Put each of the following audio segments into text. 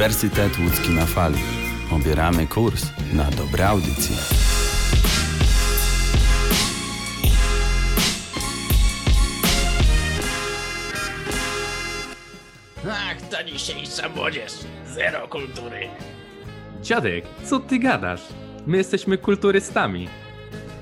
Uniwersytet Łódzki na fali. Obieramy kurs na dobre audycje. Ach, ta dzisiejsza młodzież. Zero kultury. Dziadek, co ty gadasz? My jesteśmy kulturystami.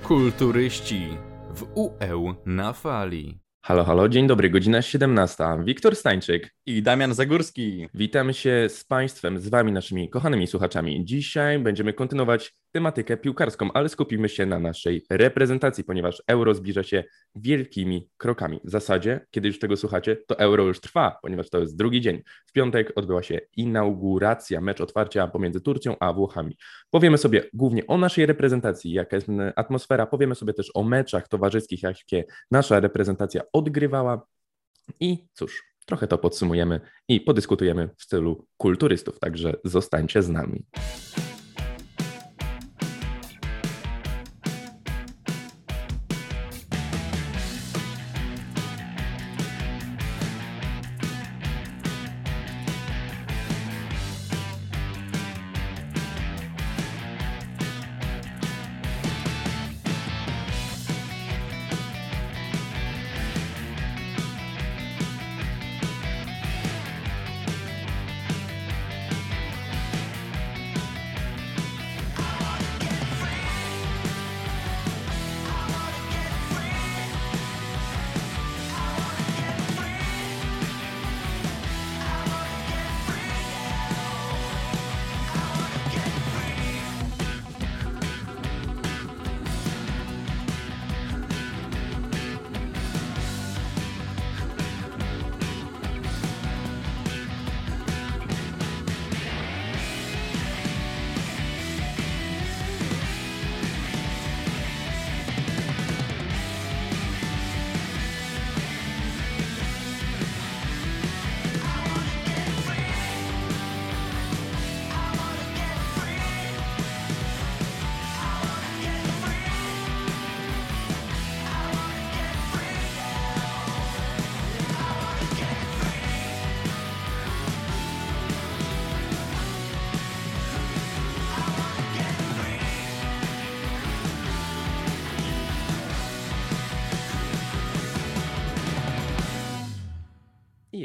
Kulturyści w UE na fali. Halo, halo, dzień dobry, godzina 17. Wiktor Stańczyk. I Damian Zagórski. Witamy się z Państwem, z Wami, naszymi kochanymi słuchaczami. Dzisiaj będziemy kontynuować tematykę piłkarską, ale skupimy się na naszej reprezentacji, ponieważ euro zbliża się wielkimi krokami. W zasadzie, kiedy już tego słuchacie, to euro już trwa, ponieważ to jest drugi dzień. W piątek odbyła się inauguracja, mecz otwarcia pomiędzy Turcją a Włochami. Powiemy sobie głównie o naszej reprezentacji, jaka jest atmosfera, powiemy sobie też o meczach towarzyskich, jakie nasza reprezentacja odgrywała. I cóż, trochę to podsumujemy i podyskutujemy w stylu kulturystów, także zostańcie z nami.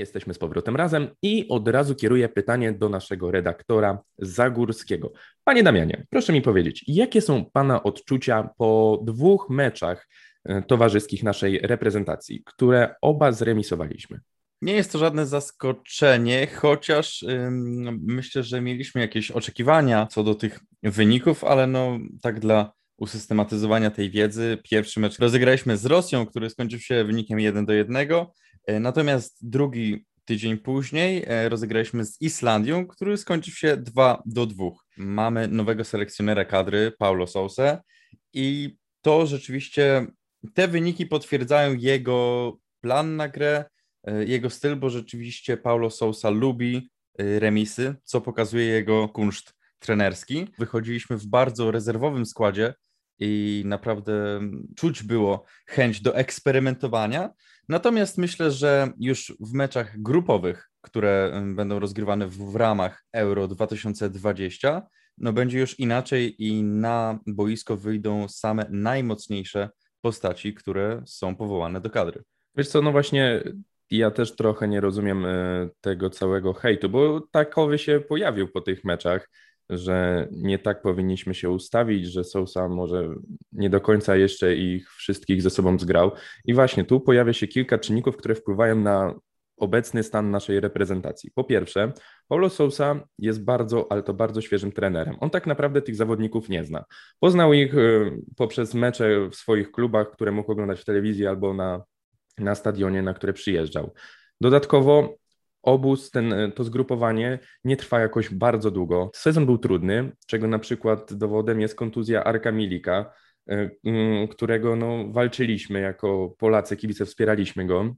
Jesteśmy z powrotem razem i od razu kieruję pytanie do naszego redaktora Zagórskiego. Panie Damianie, proszę mi powiedzieć, jakie są Pana odczucia po dwóch meczach e, towarzyskich naszej reprezentacji, które oba zremisowaliśmy? Nie jest to żadne zaskoczenie, chociaż ym, myślę, że mieliśmy jakieś oczekiwania co do tych wyników, ale no tak dla usystematyzowania tej wiedzy, pierwszy mecz rozegraliśmy z Rosją, który skończył się wynikiem 1 do 1, E, natomiast drugi tydzień później e, rozegraliśmy z Islandią, który skończył się 2 do 2. Mamy nowego selekcjonera kadry, Paulo Sousa i to rzeczywiście te wyniki potwierdzają jego plan na grę, e, jego styl, bo rzeczywiście Paulo Sousa lubi remisy, co pokazuje jego kunszt trenerski. Wychodziliśmy w bardzo rezerwowym składzie i naprawdę czuć było chęć do eksperymentowania, Natomiast myślę, że już w meczach grupowych, które będą rozgrywane w, ramach Euro 2020, no będzie już inaczej i na boisko wyjdą same najmocniejsze postaci, które są powołane do kadry. Wiesz co, no właśnie ja też trochę nie rozumiem e, tego całego hejtu, bo takowy się pojawił po tych meczach że nie tak powinniśmy się ustawić, że Sousa może nie do końca jeszcze ich wszystkich ze sobą zgrał. I właśnie tu pojawia się kilka czynników, które wpływają na obecny stan naszej reprezentacji. Po pierwsze, Paulo Sousa jest bardzo, ale to bardzo świeżym trenerem. On tak naprawdę tych zawodników nie zna. Poznał ich y, poprzez mecze w swoich klubach, które mógł oglądać w telewizji albo na, na stadionie, na które przyjeżdżał. Dodatkowo obóz, ten, e, to zgrupowanie nie trwa jakoś bardzo długo. Sezon był trudny, czego na przykład dowodem jest kontuzja Arka Milika, e, mm, którego no, walczyliśmy jako Polacy, kibice wspieraliśmy go.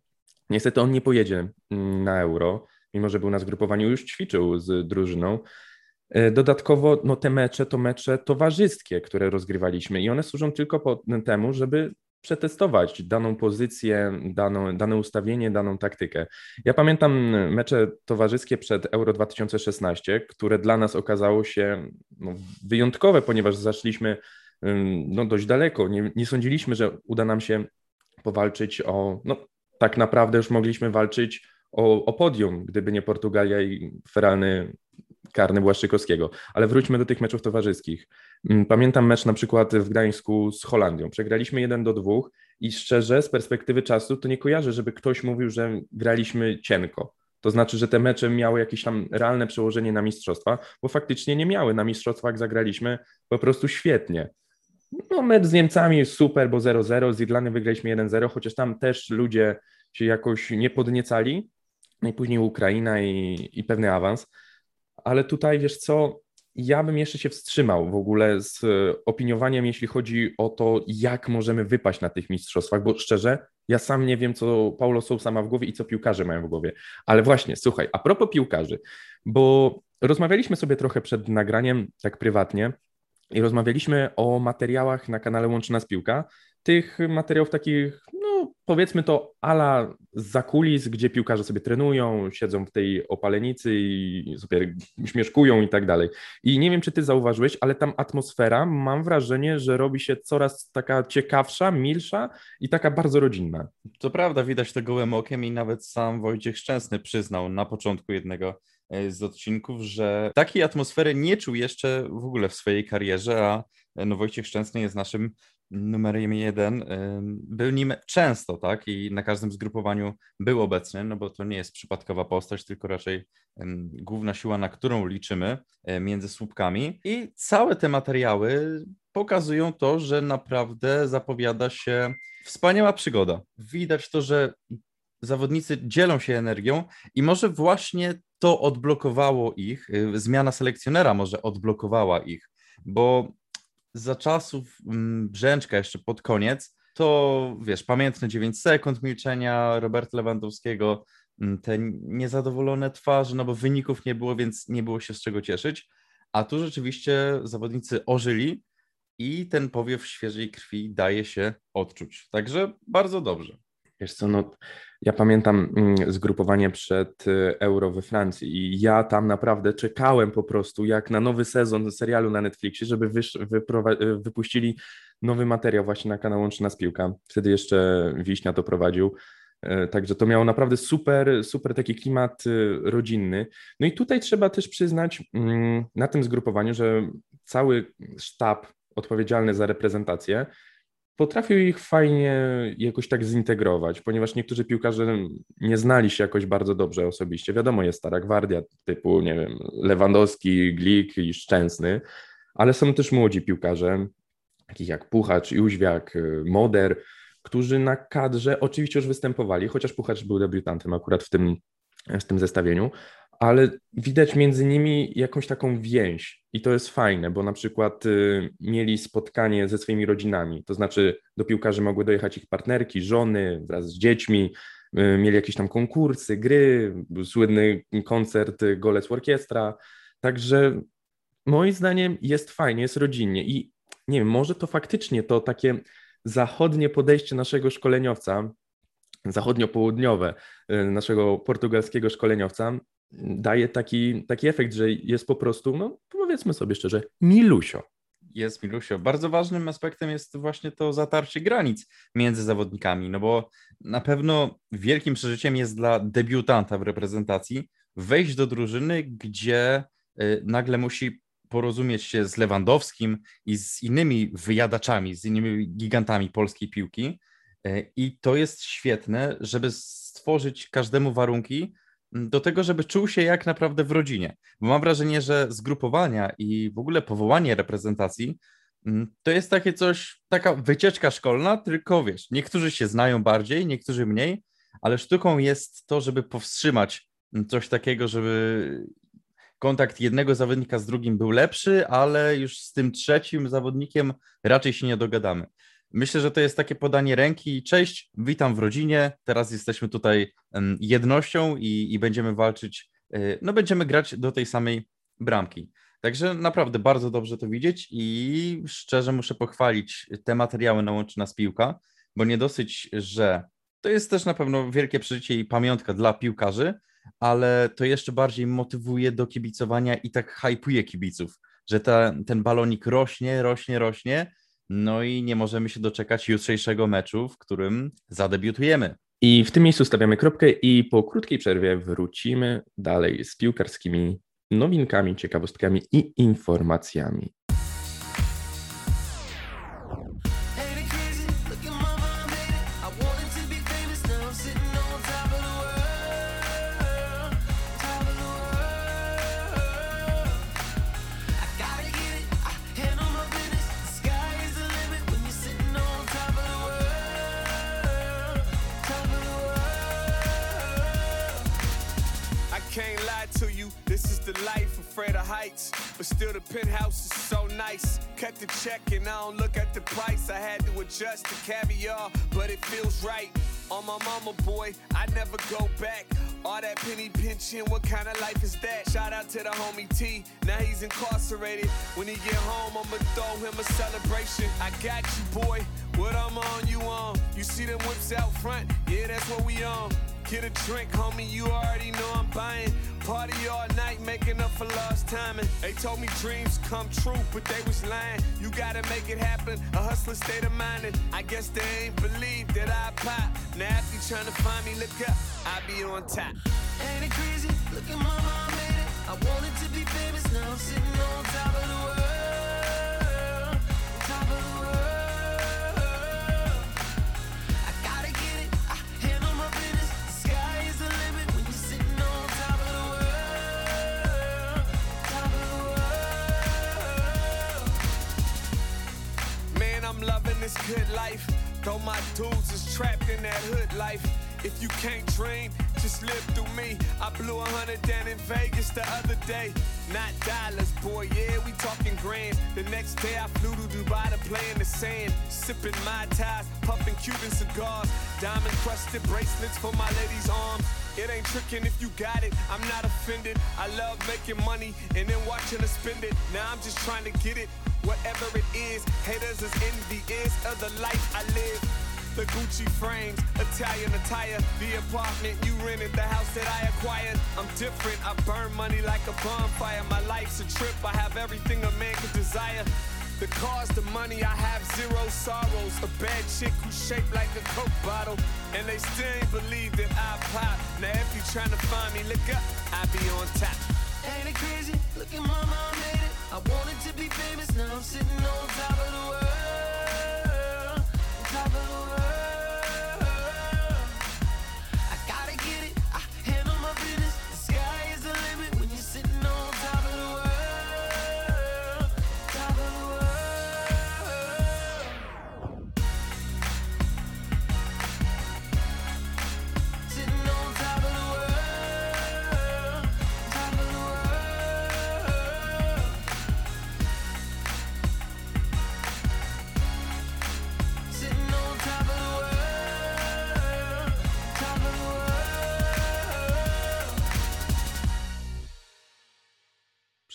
Niestety on nie pojedzie mm, na Euro, mimo że był na zgrupowaniu, już ćwiczył z drużyną. E, dodatkowo no, te mecze to mecze towarzyskie, które rozgrywaliśmy i one służą tylko po temu, żeby przetestować daną pozycję, daną, dane ustawienie, daną taktykę. Ja pamiętam mecze towarzyskie przed Euro 2016, które dla nas okazało się no, wyjątkowe, ponieważ zaszliśmy no, dość daleko. Nie, nie sądziliśmy, że uda nam się powalczyć o, no tak naprawdę już mogliśmy walczyć o, o podium, gdyby nie Portugalia i feralny karny Błaszczykowskiego. Ale wróćmy do tych meczów towarzyskich. Mm, pamiętam mecz na przykład w Gdańsku z Holandią. Przegraliśmy 1 do 2 i szczerze z perspektywy czasu to nie kojarzę, żeby ktoś mówił, że graliśmy cienko. To znaczy, że te mecze miały jakieś tam realne przełożenie na mistrzostwa, bo faktycznie nie miały. Na mistrzostwach zagraliśmy po prostu świetnie. No, mecz z Niemcami super, bo 0-0, z Irlandią wygraliśmy 1-0, chociaż tam też ludzie się jakoś nie podniecali. No i później Ukraina i, i pewny awans. Ale tutaj wiesz co, ja bym jeszcze się wstrzymał w ogóle z opiniowaniem, jeśli chodzi o to, jak możemy wypaść na tych mistrzostwach, bo szczerze, ja sam nie wiem, co Paulo Sousa ma w głowie i co piłkarze mają w głowie. Ale właśnie, słuchaj, a propos piłkarzy, bo rozmawialiśmy sobie trochę przed nagraniem, tak prywatnie, i rozmawialiśmy o materiałach na kanale Łączy Nas Piłka. Tych materiałów takich, powiedzmy to ala za kulis, gdzie piłkarze sobie trenują, siedzą w tej opalenicy i sobie śmieszkują i tak dalej. I nie wiem, czy ty zauważyłeś, ale tam atmosfera, mam wrażenie, że robi się coraz taka ciekawsza, milsza i taka bardzo rodzinna. To prawda, widać to gołym okiem i nawet sam Wojciech Szczęsny przyznał na początku jednego E, z odcinków, że takiej atmosfery nie czuł jeszcze w ogóle w swojej karierze, a e, no Wojciech Szczęsny jest naszym numerem jeden. Był nim często, tak? I na każdym zgrupowaniu był obecny, no bo to nie jest przypadkowa postać, tylko raczej główna siła, na którą liczymy e, między słupkami. I całe te materiały pokazują to, że naprawdę zapowiada się wspaniała przygoda. Widać to, że zawodnicy dzielą się energią i może właśnie to odblokowało ich, y, zmiana selekcjonera może odblokowała ich, bo za czasów mm, Brzęczka jeszcze pod koniec, to wiesz, pamiętne 9 sekund milczenia Roberta Lewandowskiego, mm, te niezadowolone twarze, no bo wyników nie było, więc nie było się z czego cieszyć, a tu rzeczywiście zawodnicy ożyli i ten powiew świeżej krwi daje się odczuć. Także bardzo dobrze. Wiesz co, no ja pamiętam mm, zgrupowanie przed y, Euro we Francji i ja tam naprawdę czekałem po prostu jak na nowy sezon serialu na Netflixie, żeby y, wypuścili nowy materiał właśnie na kanał Łączy Nas Piłka. Wtedy jeszcze Wiśnia to prowadził. Y, także to miało naprawdę super, super taki klimat rodzinny. No i tutaj trzeba też przyznać mm, na tym zgrupowaniu, że cały sztab odpowiedzialny za reprezentację potrafił ich fajnie jakoś tak zintegrować, ponieważ niektórzy piłkarze nie znali się jakoś bardzo dobrze osobiście. Wiadomo, jest stara gwardia typu, nie wiem, Lewandowski, Glik i Szczęsny, ale są też młodzi piłkarze, takich jak Puchacz, Jóźwiak, Moder, którzy na kadrze oczywiście już występowali, chociaż Puchacz był debiutantem akurat w tym, w tym zestawieniu, ale widać między nimi jakąś taką więź i to jest fajne, bo na przykład y, mieli spotkanie ze swoimi rodzinami, to znaczy do piłkarzy mogły dojechać ich partnerki, żony wraz z dziećmi, y, mieli jakieś tam konkursy, gry, słynny koncert Golec Orkiestra, także moim zdaniem jest fajnie, jest rodzinnie i nie wiem, może to faktycznie to takie zachodnie podejście naszego szkoleniowca, zachodnio-południowe y, naszego portugalskiego szkoleniowca daje taki, taki efekt, że jest po prostu, no powiedzmy sobie szczerze, milusio. Jest milusio. Bardzo ważnym aspektem jest właśnie to zatarcie granic między zawodnikami, no bo na pewno wielkim przeżyciem jest dla debiutanta w reprezentacji wejść do drużyny, gdzie y, nagle musi porozumieć się z Lewandowskim i z innymi wyjadaczami, z innymi gigantami polskiej piłki. Y, I to jest świetne, żeby stworzyć każdemu warunki, do tego, żeby czuł się jak naprawdę w rodzinie. Bo mam wrażenie, że zgrupowania i w ogóle powołanie reprezentacji mm, to jest takie coś, taka wycieczka szkolna, tylko wiesz, niektórzy się znają bardziej, niektórzy mniej, ale sztuką jest to, żeby powstrzymać coś takiego, żeby kontakt jednego zawodnika z drugim był lepszy, ale już z tym trzecim zawodnikiem raczej się nie dogadamy. Myślę, że to jest takie podanie ręki. Cześć, witam w rodzinie. Teraz jesteśmy tutaj jednością i, i będziemy walczyć. E, no, będziemy grać do tej samej bramki. Także naprawdę bardzo dobrze to widzieć i szczerze muszę pochwalić te materiały na Łączy Nas Piłka, bo nie dosyć, że to jest też na pewno wielkie przeżycie i pamiątka dla piłkarzy, ale to jeszcze bardziej motywuje do kibicowania i tak hypuje kibiców, że ta, ten balonik rośnie, rośnie, rośnie, no i nie możemy się doczekać jutrzejszego meczu, w którym zadebiutujemy. I w tym miejscu stawiamy kropkę i po krótkiej przerwie wrócimy dalej z piłkarskimi nowinkami, ciekawostkami i informacjami. I'ma him a celebration. I got you, boy, what I'm on, you on. You see them whips out front, yeah, that's what we on. Get a drink, homie, you already know I'm buying. Party all night, making up for lost timing. They told me dreams come true, but they was lying. You gotta make it happen, a hustler state of mind. And I guess they ain't believe that I pop. Now if you tryna find me, look up, I be on top. Ain't it crazy? Look at my mind, it. I wanted to be famous, now I'm sitting on top of the world. My dudes is trapped in that hood life. If you can't dream, just live through me. I blew a hundred down in Vegas the other day. Not dollars, boy, yeah, we talking grand. The next day I flew to Dubai to play in the sand. Sipping my ties, puffing Cuban cigars. Diamond crusted bracelets for my lady's arms. It ain't tricking if you got it, I'm not offended. I love making money and then watching her spend it. Now I'm just trying to get it, whatever it is. Haters is envious of the life I live. The Gucci frames, Italian attire, the apartment you rented, the house that I acquired. I'm different, I burn money like a bonfire. My life's a trip, I have everything a man could desire. The cars, the money, I have zero sorrows. A bad chick who's shaped like a Coke bottle. And they still ain't believe that I pop. Now if you tryna find me, look up, I be on top. Ain't it crazy? Look at my mom. I wanted to be famous, now I'm sitting on top of the world.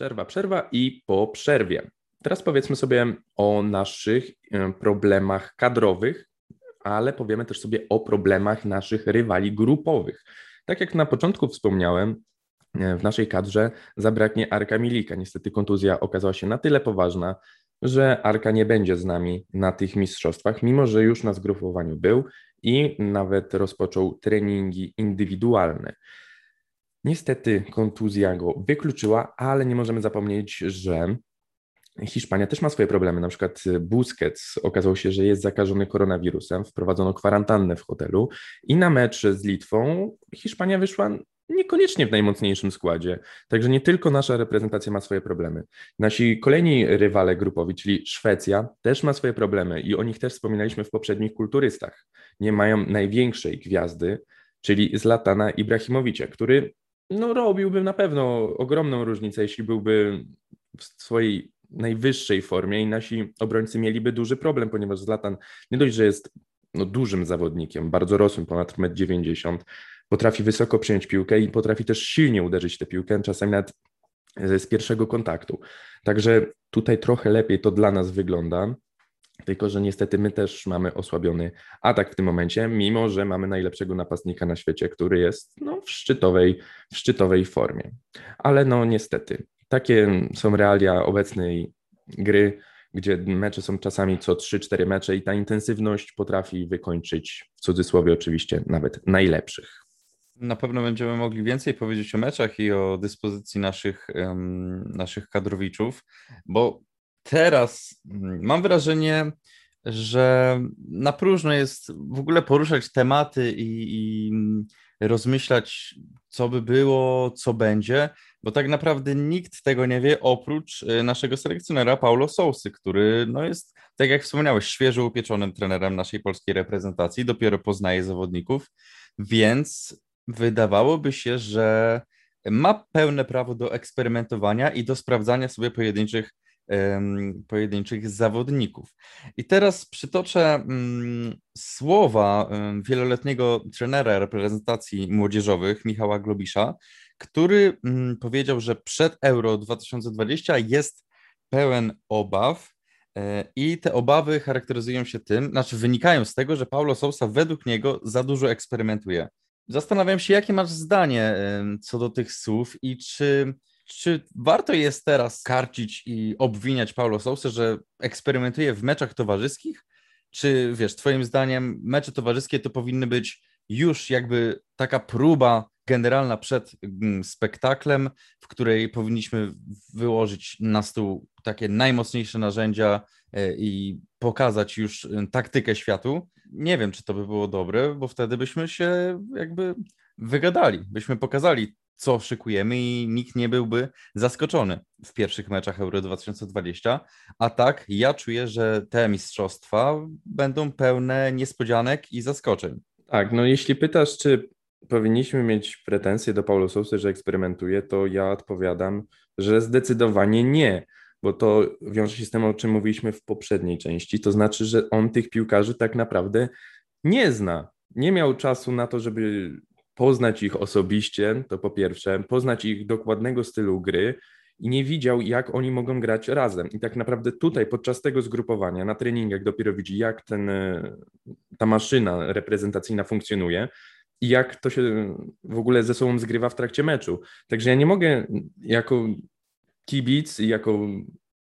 Przerwa, przerwa i po przerwie. Teraz powiedzmy sobie o naszych e, problemach kadrowych, ale powiemy też sobie o problemach naszych rywali grupowych. Tak jak na początku wspomniałem, e, w naszej kadrze zabraknie Arka Milika. Niestety kontuzja okazała się na tyle poważna, że Arka nie będzie z nami na tych mistrzostwach, mimo że już na zgrupowaniu był i nawet rozpoczął treningi indywidualne. Niestety kontuzja go wykluczyła, ale nie możemy zapomnieć, że Hiszpania też ma swoje problemy. Na przykład Busquets okazał się, że jest zakażony koronawirusem, wprowadzono kwarantannę w hotelu i na mecz z Litwą Hiszpania wyszła niekoniecznie w najmocniejszym składzie. Także nie tylko nasza reprezentacja ma swoje problemy. Nasi kolejni rywale grupowi, czyli Szwecja, też ma swoje problemy i o nich też wspominaliśmy w poprzednich kulturystach. Nie mają największej gwiazdy, czyli Zlatana Ibrahimowicza, który no, robiłby na pewno ogromną różnicę, jeśli byłby w swojej najwyższej formie i nasi obrońcy mieliby duży problem, ponieważ Zlatan nie dość, że jest no, dużym zawodnikiem, bardzo rosłym, ponad 1,90 m, potrafi wysoko przyjąć piłkę i potrafi też silnie uderzyć tę piłkę, czasami nawet z pierwszego kontaktu. Także tutaj trochę lepiej to dla nas wygląda. Tylko, że niestety my też mamy osłabiony atak w tym momencie, mimo że mamy najlepszego napastnika na świecie, który jest no, w, szczytowej, w szczytowej formie. Ale no niestety, takie są realia obecnej gry, gdzie mecze są czasami co 3-4 mecze i ta intensywność potrafi wykończyć, w cudzysłowie oczywiście, nawet najlepszych. Na pewno będziemy mogli więcej powiedzieć o meczach i o dyspozycji naszych, em, naszych kadrowiczów, bo teraz mm, mam wrażenie, że na próżno jest w ogóle poruszać tematy i, i rozmyślać, co by było, co będzie, bo tak naprawdę nikt tego nie wie oprócz y, naszego selekcjonera Paulo Sousy, który no jest, tak jak wspomniałeś, świeżo upieczonym trenerem naszej polskiej reprezentacji, dopiero poznaje zawodników, więc wydawałoby się, że ma pełne prawo do eksperymentowania i do sprawdzania sobie pojedynczych, pojedynczych zawodników. I teraz przytoczę mm, słowa wieloletniego trenera reprezentacji młodzieżowych Michała Globisza, który mm, powiedział, że przed Euro 2020 jest pełen obaw. e, I te obawy charakteryzują się tym, znaczy wynikają z tego, że Paulo Sousa według niego za dużo eksperymentuje. Zastanawiam się, jakie masz zdanie co do tych słów i czy, czy warto jest teraz karcić i obwiniać Paulo Sousę, że eksperymentuje w meczach towarzyskich? Czy wiesz, twoim zdaniem mecze towarzyskie to powinny być już jakby taka próba generalna przed mm, spektaklem, w której powinniśmy wyłożyć na stół takie najmocniejsze narzędzia e, i pokazać już e, taktykę światu. Nie wiem, czy to by było dobre, bo wtedy byśmy się jakby wygadali, byśmy pokazali, co szykujemy i nikt nie byłby zaskoczony w pierwszych meczach Euro 2020. A tak, ja czuję, że te mistrzostwa będą pełne niespodzianek i zaskoczeń. Tak, no jeśli pytasz, czy powinniśmy mieć pretensje do Paulo Sousy, że eksperymentuje, to ja odpowiadam, że zdecydowanie nie, bo to wiąże się z tym, o czym mówiliśmy w poprzedniej części, to znaczy, że on tych piłkarzy tak naprawdę nie zna. Nie miał czasu na to, żeby poznać ich osobiście, to po pierwsze, poznać ich dokładnego stylu gry i nie widział, jak oni mogą grać razem. I tak naprawdę tutaj, podczas tego zgrupowania, na treningach dopiero widzi, jak ten, e, ta maszyna reprezentacyjna funkcjonuje i jak to się w ogóle ze sobą zgrywa w trakcie meczu. Także ja nie mogę jako kibic i jako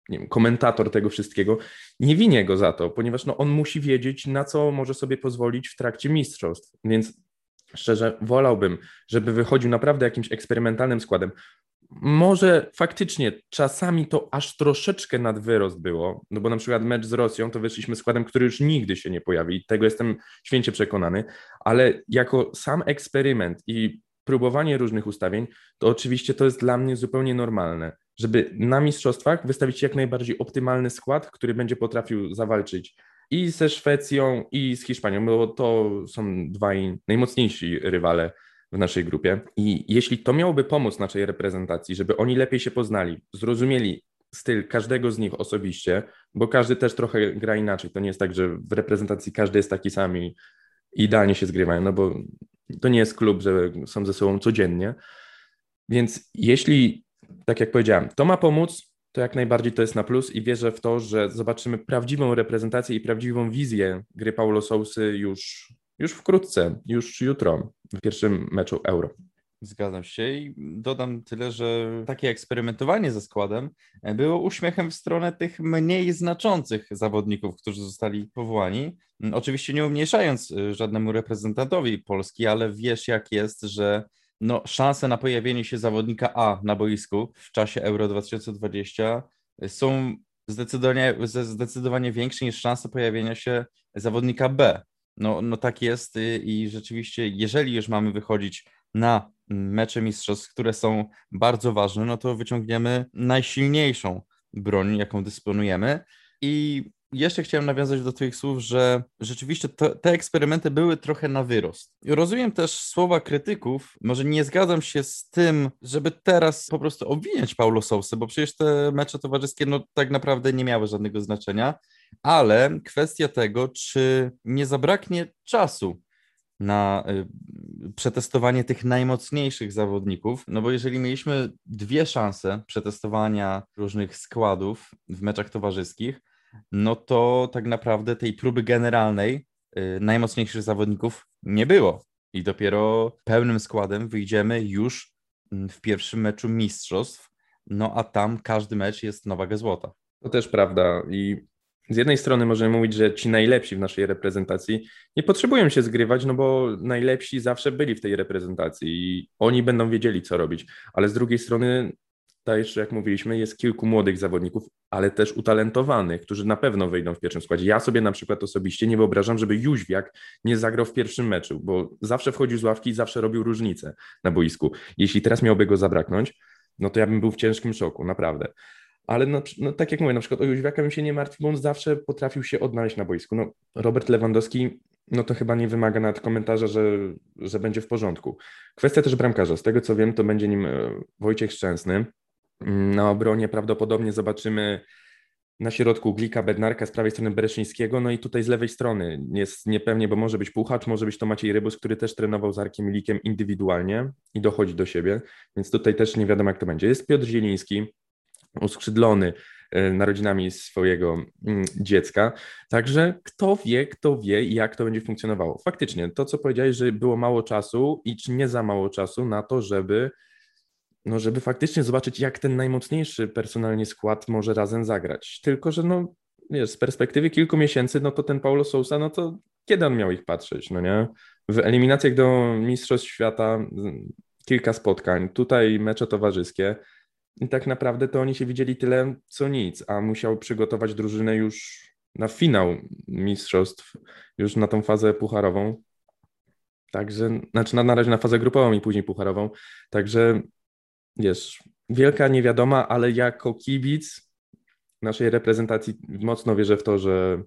wiem, komentator tego wszystkiego, nie winię go za to, ponieważ no, on musi wiedzieć, na co może sobie pozwolić w trakcie mistrzostw. Więc szczerze wolałbym, żeby wychodził naprawdę jakimś eksperymentalnym składem. Może faktycznie czasami to aż troszeczkę nad wyrost było, no bo na przykład mecz z Rosją to wyszliśmy składem, który już nigdy się nie pojawi i tego jestem święcie przekonany, ale jako sam eksperyment i próbowanie różnych ustawień, to oczywiście to jest dla mnie zupełnie normalne, żeby na mistrzostwach wystawić jak najbardziej optymalny skład, który będzie potrafił zawalczyć i ze Szwecją, i z Hiszpanią, bo to są dwaj najmocniejsi rywale w naszej grupie. I jeśli to miałoby pomóc naszej reprezentacji, żeby oni lepiej się poznali, zrozumieli styl każdego z nich osobiście, bo każdy też trochę gra inaczej. To nie jest tak, że w reprezentacji każdy jest taki sam i idealnie się zgrywają, no bo to nie jest klub, że są ze sobą codziennie. Więc jeśli, tak jak powiedziałem, to ma pomóc, to jak najbardziej to jest na plus i wierzę w to, że zobaczymy prawdziwą reprezentację i prawdziwą wizję gry Paulo Sousy już, już wkrótce, już jutro w pierwszym meczu Euro. Zgadzam się i dodam tyle, że takie eksperymentowanie ze składem było uśmiechem w stronę tych mniej znaczących zawodników, którzy zostali powołani. Oczywiście nie umniejszając y, żadnemu reprezentantowi Polski, ale wiesz jak jest, że no, szanse na pojawienie się zawodnika A na boisku w czasie Euro 2020 są zdecydowanie, zdecydowanie większe niż szanse pojawienia się zawodnika B. No, no tak jest y, i rzeczywiście, jeżeli już mamy wychodzić na mecze mistrzostw, które są bardzo ważne, no to wyciągniemy najsilniejszą broń, jaką dysponujemy. I jeszcze chciałem nawiązać do Twoich słów, że rzeczywiście to, te eksperymenty były trochę na wyrost. Rozumiem też słowa krytyków, może nie zgadzam się z tym, żeby teraz po prostu obwiniać Paulo Sousę, bo przecież te mecze towarzyskie no, tak naprawdę nie miały żadnego znaczenia, ale kwestia tego, czy nie zabraknie czasu na y, przetestowanie tych najmocniejszych zawodników, no bo jeżeli mieliśmy dwie szanse przetestowania różnych składów w meczach towarzyskich, no to tak naprawdę tej próby generalnej y, najmocniejszych zawodników nie było. I dopiero pełnym składem wyjdziemy już mm, w pierwszym meczu mistrzostw, no a tam każdy mecz jest na wagę złota. To też prawda. I z jednej strony możemy mówić, że ci najlepsi w naszej reprezentacji nie potrzebują się zgrywać, no bo najlepsi zawsze byli w tej reprezentacji i oni będą wiedzieli, co robić. Ale z drugiej strony, też jak mówiliśmy, jest kilku młodych zawodników, ale też utalentowanych, którzy na pewno wyjdą w pierwszym składzie. Ja sobie na przykład osobiście nie wyobrażam, żeby Jóźwiak nie zagrał w pierwszym meczu, bo zawsze wchodził z ławki i zawsze robił różnicę na boisku. Jeśli teraz miałby go zabraknąć, no to ja bym był w ciężkim szoku, naprawdę. Ale no, no, tak jak mówię, na przykład o Jóźwiaka bym się nie martwił, bo on zawsze potrafił się odnaleźć na boisku. No, Robert Lewandowski, no to chyba nie wymaga nawet komentarza, że, że będzie w porządku. Kwestia też bramkarza. Z tego co wiem, to będzie nim e, Wojciech Szczęsny. Na obronie prawdopodobnie zobaczymy na środku Glika, Bednarka, z prawej strony Bereszyńskiego, no i tutaj z lewej strony jest niepewnie, bo może być Puchacz, może być to Maciej Rybus, który też trenował z Arkiem Likiem indywidualnie i dochodzi do siebie, więc tutaj też nie wiadomo jak to będzie. Jest Piotr Zieliński, uskrzydlony e, narodzinami swojego mm, dziecka. Także kto wie, kto wie, jak to będzie funkcjonowało. Faktycznie, to co powiedziałeś, że było mało czasu i czy nie za mało czasu na to, żeby no żeby faktycznie zobaczyć, jak ten najmocniejszy personalnie skład może razem zagrać. Tylko, że no, wiesz, z perspektywy kilku miesięcy, no to ten Paulo Sousa, no to kiedy on miał ich patrzeć, no nie? W eliminacjach do Mistrzostw Świata mm, kilka spotkań, tutaj mecze towarzyskie i tak naprawdę to oni się widzieli tyle, co nic, a musiał przygotować drużynę już na finał Mistrzostw, już na tą fazę pucharową. Także, znaczy na, na razie na fazę grupową i później pucharową. Także wiesz, wielka niewiadoma, ale jako kibic naszej reprezentacji mocno wierzę w to, że,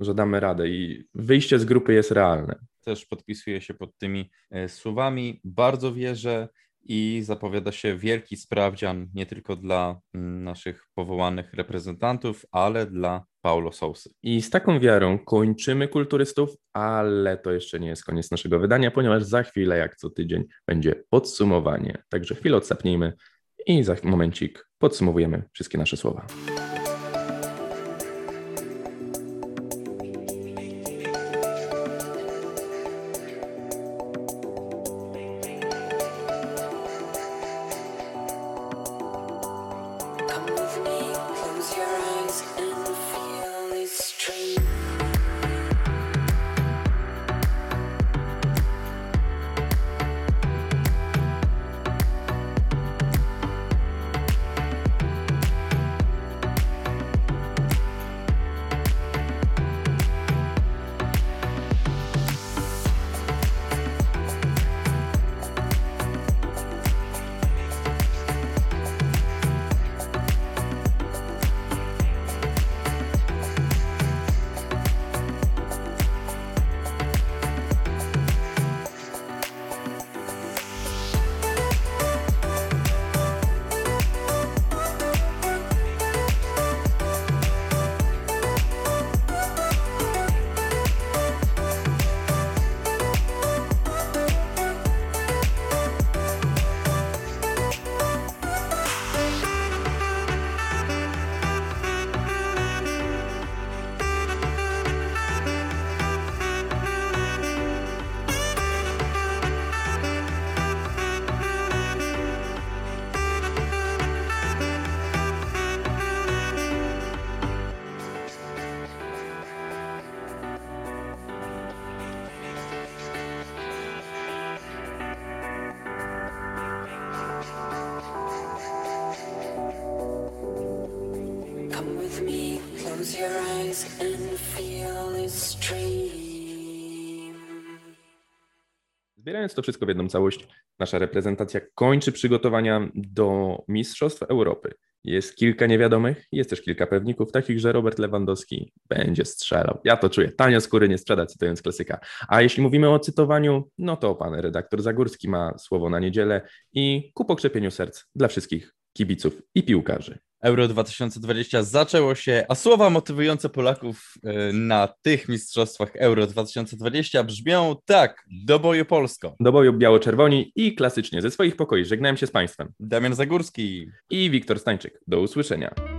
że damy radę i wyjście z grupy jest realne. Też podpisuję się pod tymi e, słowami. Bardzo wierzę i zapowiada się wielki sprawdzian nie tylko dla mm, naszych powołanych reprezentantów, ale dla Paulo Sousy. I z taką wiarą kończymy kulturystów, ale to jeszcze nie jest koniec naszego wydania, ponieważ za chwilę, jak co tydzień, będzie podsumowanie. Także chwilę odsapnijmy i za momencik podsumowujemy wszystkie nasze słowa. Zbierając to wszystko w jedną całość, nasza reprezentacja kończy przygotowania do Mistrzostw Europy. Jest kilka niewiadomych, jest też kilka pewników, takich, że Robert Lewandowski będzie strzelał. Ja to czuję. Tanio skóry nie sprzeda, cytując klasyka. A jeśli mówimy o cytowaniu, no to pan redaktor Zagórski ma słowo na niedzielę i ku pokrzepieniu serc dla wszystkich kibiców i piłkarzy. Euro 2020 zaczęło się, a słowa motywujące Polaków e, na tych mistrzostwach Euro 2020 brzmią tak, do boju Polsko. Do boju biało-czerwoni i klasycznie ze swoich pokoi żegnałem się z Państwem. Damian Zagórski. I Wiktor Stańczyk. Do usłyszenia.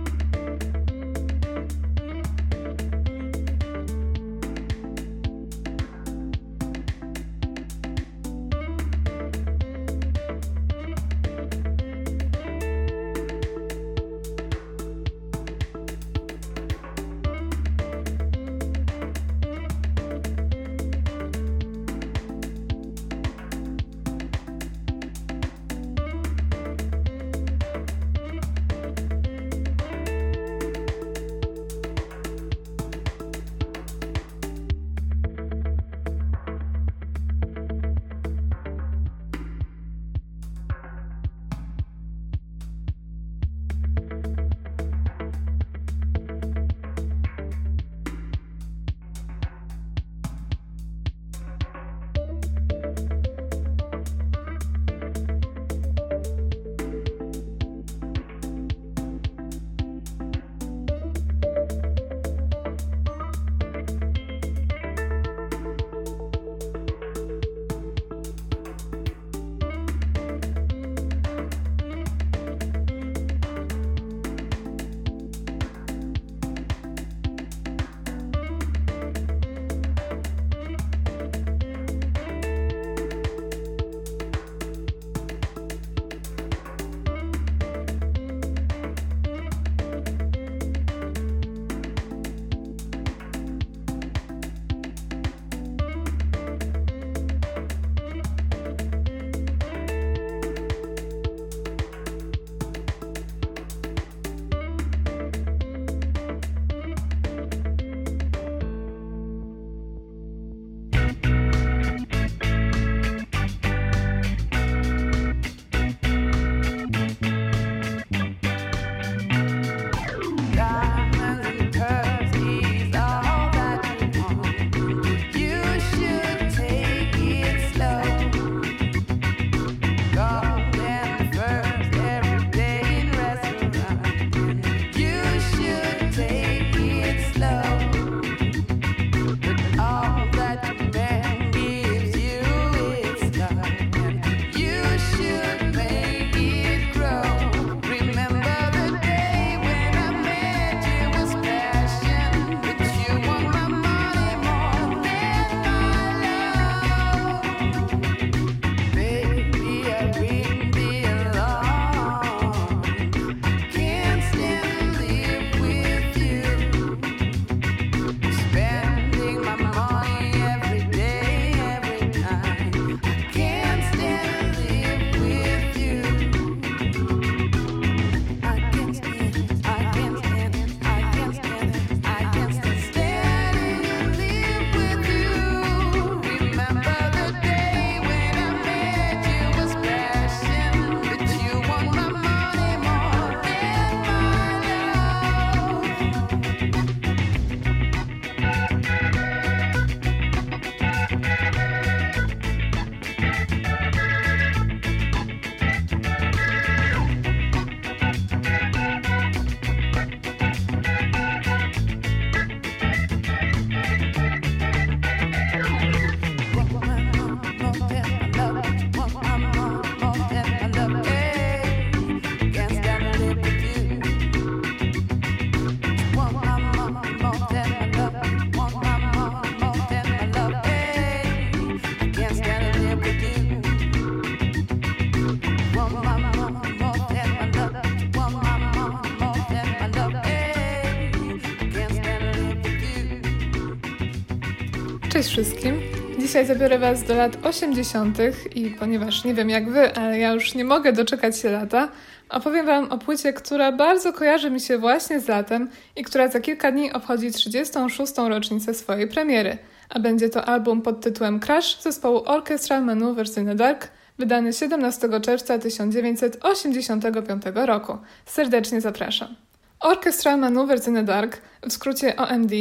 Dzisiaj zabiorę Was do lat 80. i ponieważ nie wiem jak Wy, ale ja już nie mogę doczekać się lata, opowiem Wam o płycie, która bardzo kojarzy mi się właśnie z latem i która za kilka dni obchodzi 36. rocznicę swojej premiery. A będzie to album pod tytułem Crash zespołu Orchestral Manoeuvres in Dark, wydany 17 czerwca 1985 roku. Serdecznie zapraszam. Orchestral Manoeuvres in the Dark, w skrócie OMD,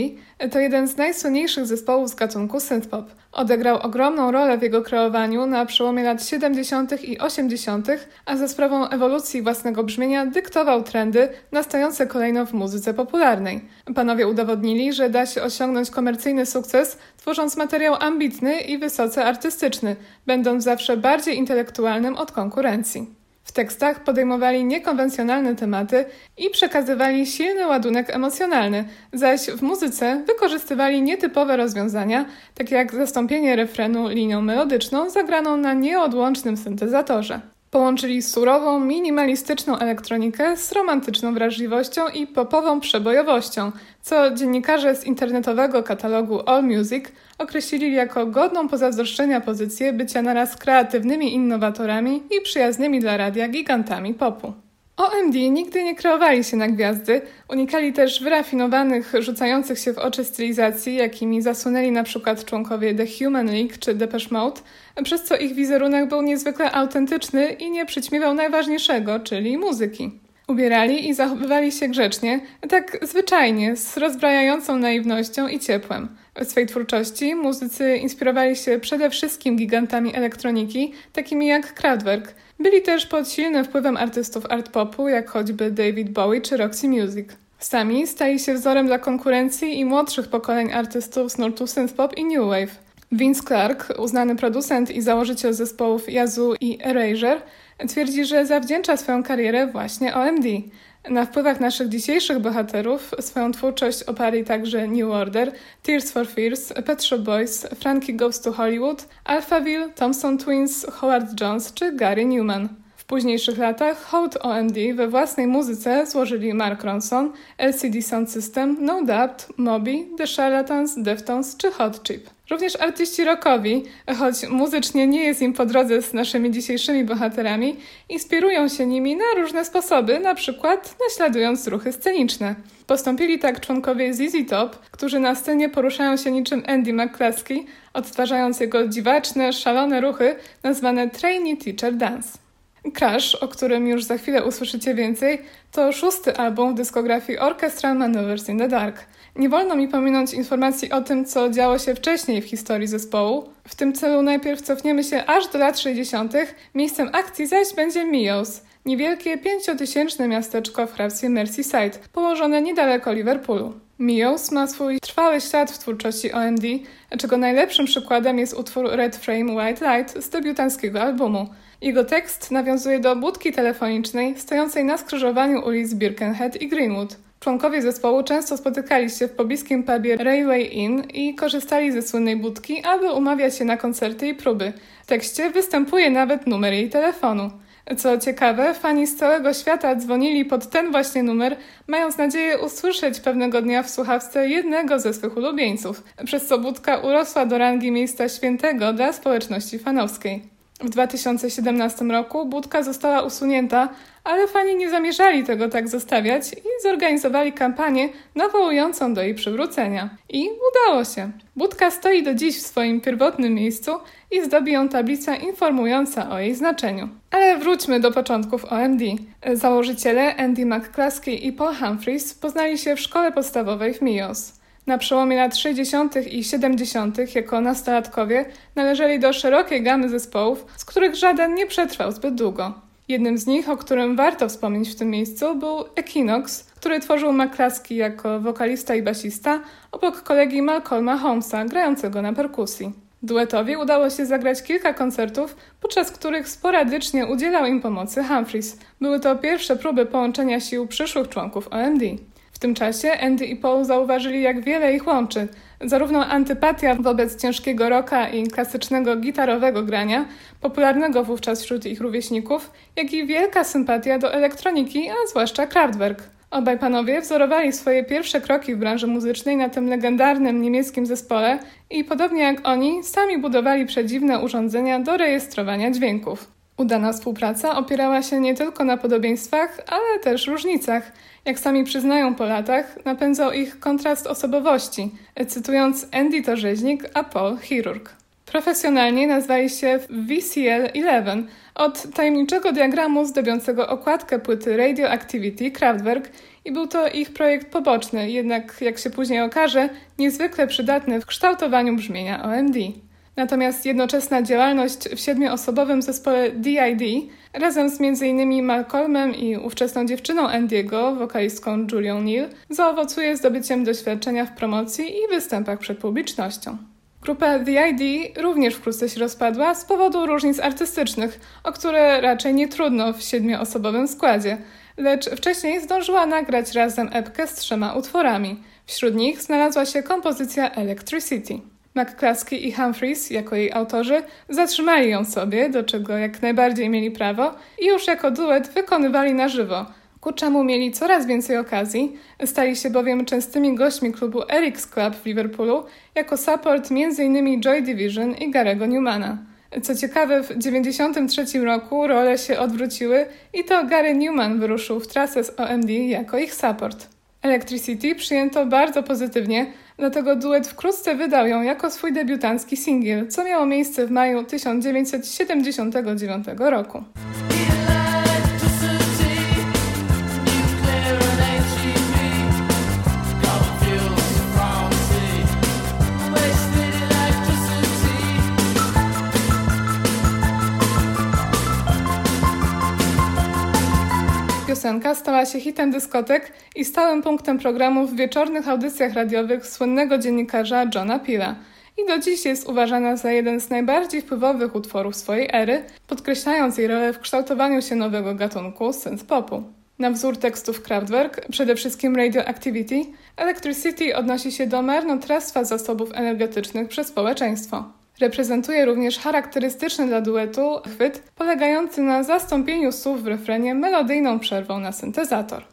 to jeden z najsłynniejszych zespołów z gatunku synthpop. Odegrał ogromną rolę w jego kreowaniu na przełomie lat 70. i 80., a za sprawą ewolucji własnego brzmienia dyktował trendy nastające kolejno w muzyce popularnej. Panowie udowodnili, że da się osiągnąć komercyjny sukces, tworząc materiał ambitny i wysoce artystyczny, będąc zawsze bardziej intelektualnym od konkurencji. W tekstach podejmowali niekonwencjonalne tematy i przekazywali silny ładunek emocjonalny, zaś w muzyce wykorzystywali nietypowe rozwiązania, takie jak zastąpienie refrenu linią melodyczną zagraną na nieodłącznym syntezatorze. Połączyli surową, minimalistyczną elektronikę z romantyczną wrażliwością i popową przebojowością, co dziennikarze z internetowego katalogu AllMusic określili jako godną pozazdroszczenia pozycję bycia naraz kreatywnymi innowatorami i przyjaznymi dla radia gigantami popu. OMD nigdy nie kreowali się na gwiazdy, unikali też wyrafinowanych, rzucających się w oczy stylizacji, jakimi zasunęli na przykład członkowie The Human League czy Depeche Mode, przez co ich wizerunek był niezwykle autentyczny i nie przyćmiewał najważniejszego, czyli muzyki. Ubierali i zachowywali się grzecznie, tak zwyczajnie, z rozbrajającą naiwnością i ciepłem. W swej twórczości muzycy inspirowali się przede wszystkim gigantami elektroniki, takimi jak Kraftwerk. Byli też pod silnym wpływem artystów art popu, jak choćby David Bowie czy Roxy Music. Sami stali się wzorem dla konkurencji i młodszych pokoleń artystów z nurtu synthpop i new wave. Vince Clark, uznany producent i założyciel zespołów Yazoo i Erasure, twierdzi, że zawdzięcza swoją karierę właśnie OMD. Na wpływach naszych dzisiejszych bohaterów swoją twórczość oparli także New Order, Tears for Fears, Pet Shop Boys, Frankie Goes to Hollywood, Alphaville, Thompson Twins, Howard Jones czy Gary Newman. Późniejszych latach hołd OMD we własnej muzyce złożyli Mark Ronson, LCD Sound System, No Doubt, Moby, The Charlatans, Deftones czy Hot Chip. Również artyści rockowi, choć muzycznie nie jest im po drodze z naszymi dzisiejszymi bohaterami, inspirują się nimi na różne sposoby, na przykład naśladując ruchy sceniczne. Postąpili tak członkowie ZZ Top, którzy na scenie poruszają się niczym Andy McCluskey, odtwarzając jego dziwaczne, szalone ruchy nazwane Trainee Teacher Dance. Crash, o którym już za chwilę usłyszycie więcej, to szósty album w dyskografii Orchestral Manoeuvres in the Dark. Nie wolno mi pominąć informacji o tym, co działo się wcześniej w historii zespołu. W tym celu najpierw cofniemy się aż do lat 60. Miejscem akcji zaś będzie Mios, niewielkie pięciotysięczne miasteczko w hrabstwie Merseyside, położone niedaleko Liverpoolu. Mios ma swój trwały ślad w twórczości OMD, czego najlepszym przykładem jest utwór Red Frame White Light z debiutanckiego albumu. Jego tekst nawiązuje do budki telefonicznej stojącej na skrzyżowaniu ulic Birkenhead i Greenwood. Członkowie zespołu często spotykali się w pobliskim pubie Railway Inn i korzystali ze słynnej budki, aby umawiać się na koncerty i próby. W tekście występuje nawet numer jej telefonu. Co ciekawe, fani z całego świata dzwonili pod ten właśnie numer, mając nadzieję usłyszeć pewnego dnia w słuchawce jednego ze swych ulubieńców, przez co budka urosła do rangi miejsca świętego dla społeczności fanowskiej. W 2017 roku budka została usunięta, ale fani nie zamierzali tego tak zostawiać i zorganizowali kampanię nawołującą do jej przywrócenia. I udało się. Budka stoi do dziś w swoim pierwotnym miejscu i zdobi ją tablica informująca o jej znaczeniu. Ale wróćmy do początków OMD. Założyciele Andy McCluskey i Paul Humphries poznali się w szkole podstawowej w Mios. Na przełomie lat 60. i 70. jako nastolatkowie należeli do szerokiej gamy zespołów, z których żaden nie przetrwał zbyt długo. Jednym z nich, o którym warto wspomnieć w tym miejscu, był Equinox, który tworzył McCluskey jako wokalista i basista obok kolegi Malcolma Holmesa, grającego na perkusji. Duetowi udało się zagrać kilka koncertów, podczas których sporadycznie udzielał im pomocy Humphries. Były to pierwsze próby połączenia sił przyszłych członków OMD. W tym czasie Andy i Paul zauważyli, jak wiele ich łączy. Zarówno antypatia wobec ciężkiego rocka i klasycznego gitarowego grania, popularnego wówczas wśród ich rówieśników, jak i wielka sympatia do elektroniki, a zwłaszcza Kraftwerk. Obaj panowie wzorowali swoje pierwsze kroki w branży muzycznej na tym legendarnym niemieckim zespole i podobnie jak oni, sami budowali przedziwne urządzenia do rejestrowania dźwięków. Udana współpraca opierała się nie tylko na podobieństwach, ale też różnicach. Jak sami przyznają po latach, napędzał ich kontrast osobowości, cytując Andy to rzeźnik, a Paul chirurg. Profesjonalnie nazwali się VCL-11 od tajemniczego diagramu zdobiącego okładkę płyty Radioactivity Kraftwerk i był to ich projekt poboczny, jednak jak się później okaże, niezwykle przydatny w kształtowaniu brzmienia OMD. Natomiast jednoczesna działalność w siedmioosobowym zespole DID razem z m.in. Malcolmem i ówczesną dziewczyną Andiego, wokalistką Julią Neal, zaowocuje zdobyciem doświadczenia w promocji i występach przed publicznością. Grupa The ID również wkrótce się rozpadła z powodu różnic artystycznych, o które raczej nie trudno w siedmioosobowym składzie, lecz wcześniej zdążyła nagrać razem epkę z trzema utworami. Wśród nich znalazła się kompozycja Electricity. McCluskey i Humphreys, jako jej autorzy, zatrzymali ją sobie, do czego jak najbardziej mieli prawo, i już jako duet wykonywali na żywo, ku czemu mieli coraz więcej okazji, stali się bowiem częstymi gośćmi klubu Eric's Club w Liverpoolu jako support m.in. Joy Division i Garego Newmana. Co ciekawe, w 1993 roku role się odwróciły i to Gary Newman wyruszył w trasę z OMD jako ich support. Electricity przyjęto bardzo pozytywnie, dlatego duet wkrótce wydał ją jako swój debiutancki singiel, co miało miejsce w maju 1979 roku. Piosenka stała się hitem dyskotek i stałym punktem programów w wieczornych audycjach radiowych słynnego dziennikarza Johna Pila. I do dziś jest uważana za jeden z najbardziej wpływowych utworów swojej ery, podkreślając jej rolę w kształtowaniu się nowego gatunku synth-popu. Na wzór tekstów Kraftwerk, przede wszystkim Radioactivity, Electricity odnosi się do marnotrawstwa zasobów energetycznych przez społeczeństwo. Reprezentuje również charakterystyczny dla duetu chwyt polegający na zastąpieniu słów w refrenie melodyjną przerwą na syntezator.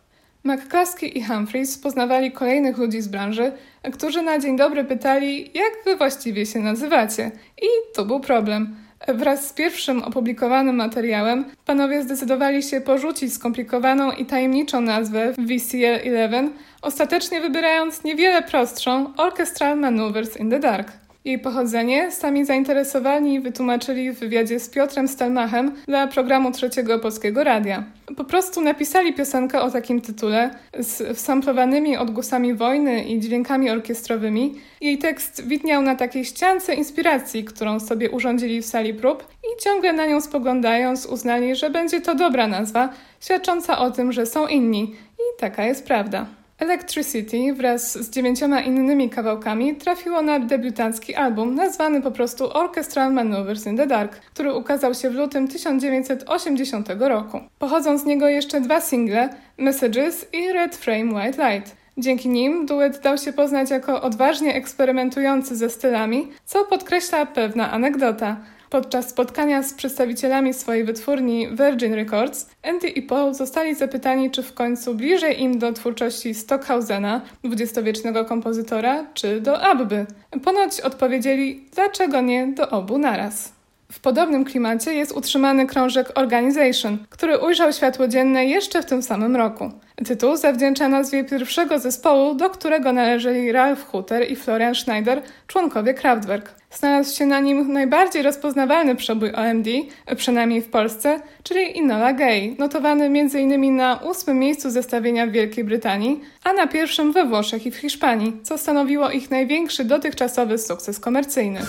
McCluskey i Humphreys poznawali kolejnych ludzi z branży, którzy na dzień dobry pytali, jak wy właściwie się nazywacie. I to był problem. Wraz z pierwszym opublikowanym materiałem panowie zdecydowali się porzucić skomplikowaną i tajemniczą nazwę VCL-11, ostatecznie wybierając niewiele prostszą Orchestral Maneuvers in the Dark. Jej pochodzenie sami zainteresowani wytłumaczyli w wywiadzie z Piotrem Stelmachem dla programu Trzeciego Polskiego Radia. Po prostu napisali piosenkę o takim tytule z wsamplowanymi odgłosami wojny i dźwiękami orkiestrowymi. Jej tekst widniał na takiej ściance inspiracji, którą sobie urządzili w sali prób i ciągle na nią spoglądając uznali, że będzie to dobra nazwa, świadcząca o tym, że są inni. I taka jest prawda. Electricity wraz z dziewięcioma innymi kawałkami trafiło na debiutancki album nazwany po prostu Orchestral Maneuvers in the Dark, który ukazał się w lutym 1980 roku. Pochodzą z niego jeszcze dwa single Messages i Red Frame White Light. Dzięki nim duet dał się poznać jako odważnie eksperymentujący ze stylami, co podkreśla pewna anegdota – Podczas spotkania z przedstawicielami swojej wytwórni Virgin Records, Andy i Paul zostali zapytani, czy w końcu bliżej im do twórczości Stockhausena, dwudziestowiecznego kompozytora, czy do Abby. Ponoć odpowiedzieli, dlaczego nie do obu naraz. W podobnym klimacie jest utrzymany krążek Organization, który ujrzał światło dzienne jeszcze w tym samym roku. Tytuł zawdzięcza nazwie pierwszego zespołu, do którego należeli Ralph Hutter i Florian Schneider, członkowie Kraftwerk. Znalazł się na nim najbardziej rozpoznawalny przebój OMD, przynajmniej w Polsce, czyli Inola Gay, notowany m.in. na ósmym miejscu zestawienia w Wielkiej Brytanii, a na pierwszym we Włoszech i w Hiszpanii, co stanowiło ich największy dotychczasowy sukces komercyjny.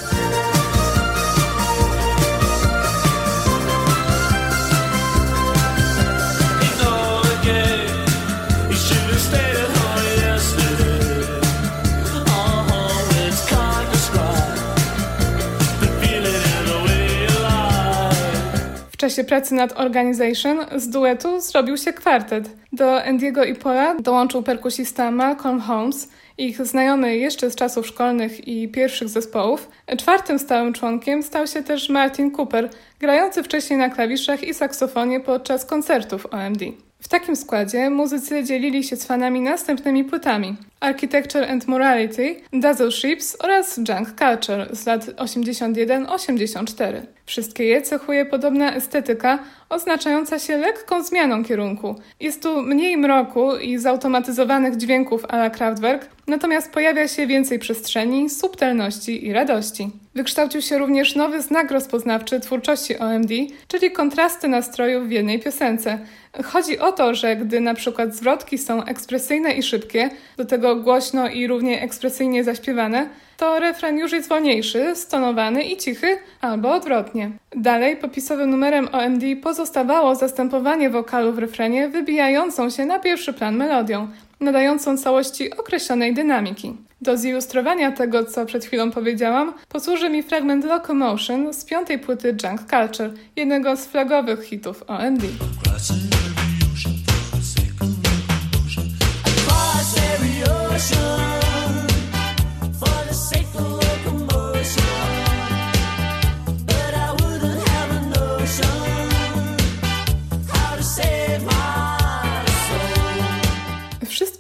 W czasie pracy nad Organization z duetu zrobił się kwartet. Do Andiego i Paula dołączył perkusista Malcolm Holmes, ich znajomy jeszcze z czasów szkolnych i pierwszych zespołów. Czwartym stałym członkiem stał się też Martin Cooper, grający wcześniej na klawiszach i saksofonie podczas koncertów OMD. W takim składzie muzycy dzielili się z fanami następnymi płytami Architecture and Morality, Dazzle Ships oraz Junk Culture z lat 81-84. Wszystkie je cechuje podobna estetyka, oznaczająca się lekką zmianą kierunku. Jest tu mniej mroku i zautomatyzowanych dźwięków a la Kraftwerk, natomiast pojawia się więcej przestrzeni, subtelności i radości. Wykształcił się również nowy znak rozpoznawczy twórczości OMD, czyli kontrasty nastrojów w jednej piosence. Chodzi o to, że gdy na przykład zwrotki są ekspresyjne i szybkie, do tego głośno i równie ekspresyjnie zaśpiewane, to refren już jest wolniejszy, stonowany i cichy, albo odwrotnie. Dalej, popisowym numerem OMD pozostawało zastępowanie wokalu w refrenie wybijającą się na pierwszy plan melodią, nadającą całości określonej dynamiki. Do zilustrowania tego, co przed chwilą powiedziałam, posłuży mi fragment Locomotion z piątej płyty Junk Culture, jednego z flagowych hitów OMD. Ocean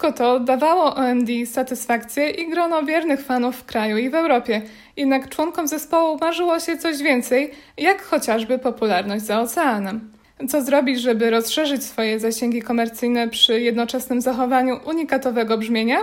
Wszystko to dawało OMD satysfakcję i grono wiernych fanów w kraju i w Europie. Jednak członkom zespołu marzyło się coś więcej, jak chociażby popularność za oceanem. Co zrobić, żeby rozszerzyć swoje zasięgi komercyjne przy jednoczesnym zachowaniu unikatowego brzmienia?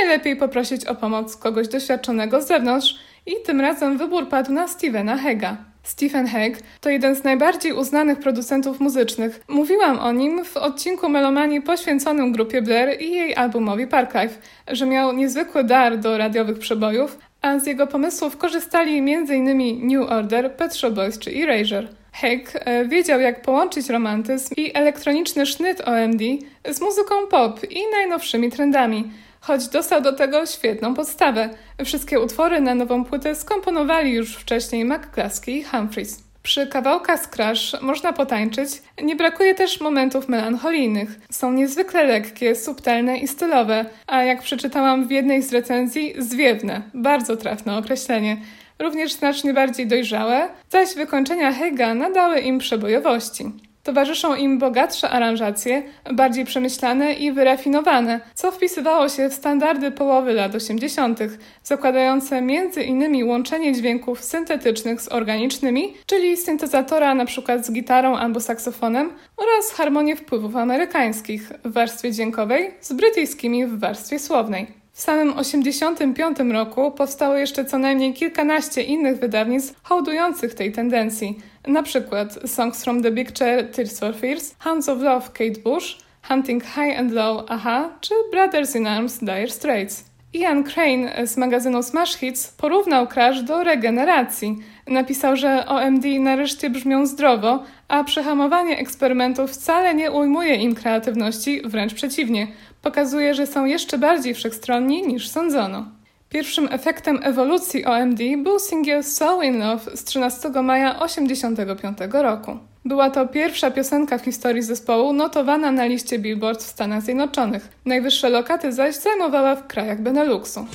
Najlepiej poprosić o pomoc kogoś doświadczonego z zewnątrz i tym razem wybór padł na Stevena Hega. Stephen Hague to jeden z najbardziej uznanych producentów muzycznych. Mówiłam o nim w odcinku Melomanii poświęconym grupie Blair i jej albumowi Parklife, że miał niezwykły dar do radiowych przebojów, a z jego pomysłów korzystali m.in. New Order, Pet Shop Boys czy Erasure. Hague e, wiedział, jak połączyć romantyzm i elektroniczny sznyt OMD z muzyką pop i najnowszymi trendami, choć dostał do tego świetną podstawę. Wszystkie utwory na nową płytę skomponowali już wcześniej McCluskey i Humphries. Przy kawałkach z Crash można potańczyć, nie brakuje też momentów melancholijnych. Są niezwykle lekkie, subtelne i stylowe, a jak przeczytałam w jednej z recenzji, zwiewne. Bardzo trafne określenie. Również znacznie bardziej dojrzałe, zaś wykończenia Hega nadały im przebojowości. Towarzyszą im bogatsze aranżacje, bardziej przemyślane i wyrafinowane, co wpisywało się w standardy połowy lat 80., zakładające m.in. łączenie dźwięków syntetycznych z organicznymi, czyli syntezatora np. z gitarą albo saksofonem, oraz harmonię wpływów amerykańskich w warstwie dźwiękowej z brytyjskimi w warstwie słownej. W samym 1985 roku powstało jeszcze co najmniej kilkanaście innych wydawnictw hołdujących tej tendencji, na przykład Songs from the Big Chair Tears for Fears, Hands of Love Kate Bush, Hunting High and Low Aha czy Brothers in Arms Dire Straits. Ian Crane z magazynu Smash Hits porównał Crash do regeneracji. Napisał, że OMD nareszcie brzmią zdrowo, a przehamowanie eksperymentów wcale nie ujmuje im kreatywności, wręcz przeciwnie. Pokazuje, że są jeszcze bardziej wszechstronni niż sądzono. Pierwszym efektem ewolucji OMD był singiel So In Love z 13 maja 1985 roku. Była to pierwsza piosenka w historii zespołu notowana na liście Billboard w Stanach Zjednoczonych. Najwyższe lokaty zaś zajmowała w krajach Beneluxu.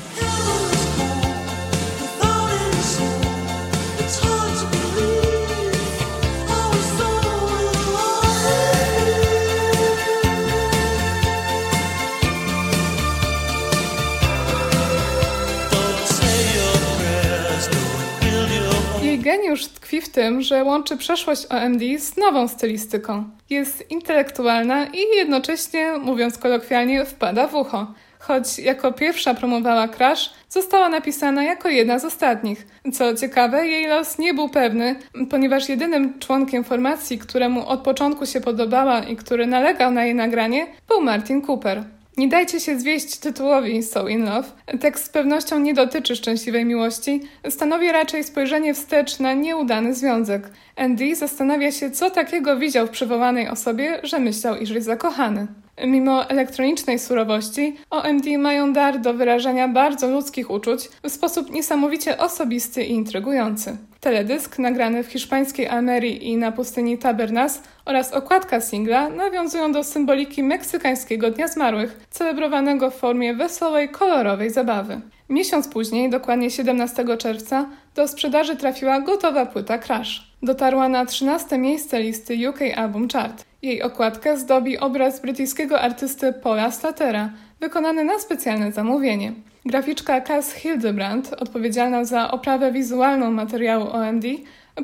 Geniusz tkwi w tym, że łączy przeszłość OMD z nową stylistyką. Jest intelektualna i jednocześnie, mówiąc kolokwialnie, wpada w ucho. Choć jako pierwsza promowała Crash, została napisana jako jedna z ostatnich. Co ciekawe, jej los nie był pewny, ponieważ jedynym członkiem formacji, któremu od początku się podobała i który nalegał na jej nagranie, był Martin Cooper. Nie dajcie się zwieść tytułowi So in Love. Tekst z pewnością nie dotyczy szczęśliwej miłości, stanowi raczej spojrzenie wstecz na nieudany związek. Andy zastanawia się, co takiego widział w przywołanej osobie, że myślał, iż jest zakochany. Mimo elektronicznej surowości, OMD mają dar do wyrażania bardzo ludzkich uczuć w sposób niesamowicie osobisty i intrygujący. Teledysk nagrany w hiszpańskiej Almerii i na pustyni Tabernas oraz okładka singla nawiązują do symboliki meksykańskiego Dnia Zmarłych, celebrowanego w formie wesołej, kolorowej zabawy. Miesiąc później, dokładnie 17 czerwca, do sprzedaży trafiła gotowa płyta Crash. Dotarła na 13 miejsce listy UK Album Chart. Jej okładkę zdobi obraz brytyjskiego artysty Paula Slatera, wykonany na specjalne zamówienie. Graficzka Cass Hildebrand, odpowiedzialna za oprawę wizualną materiału OMD,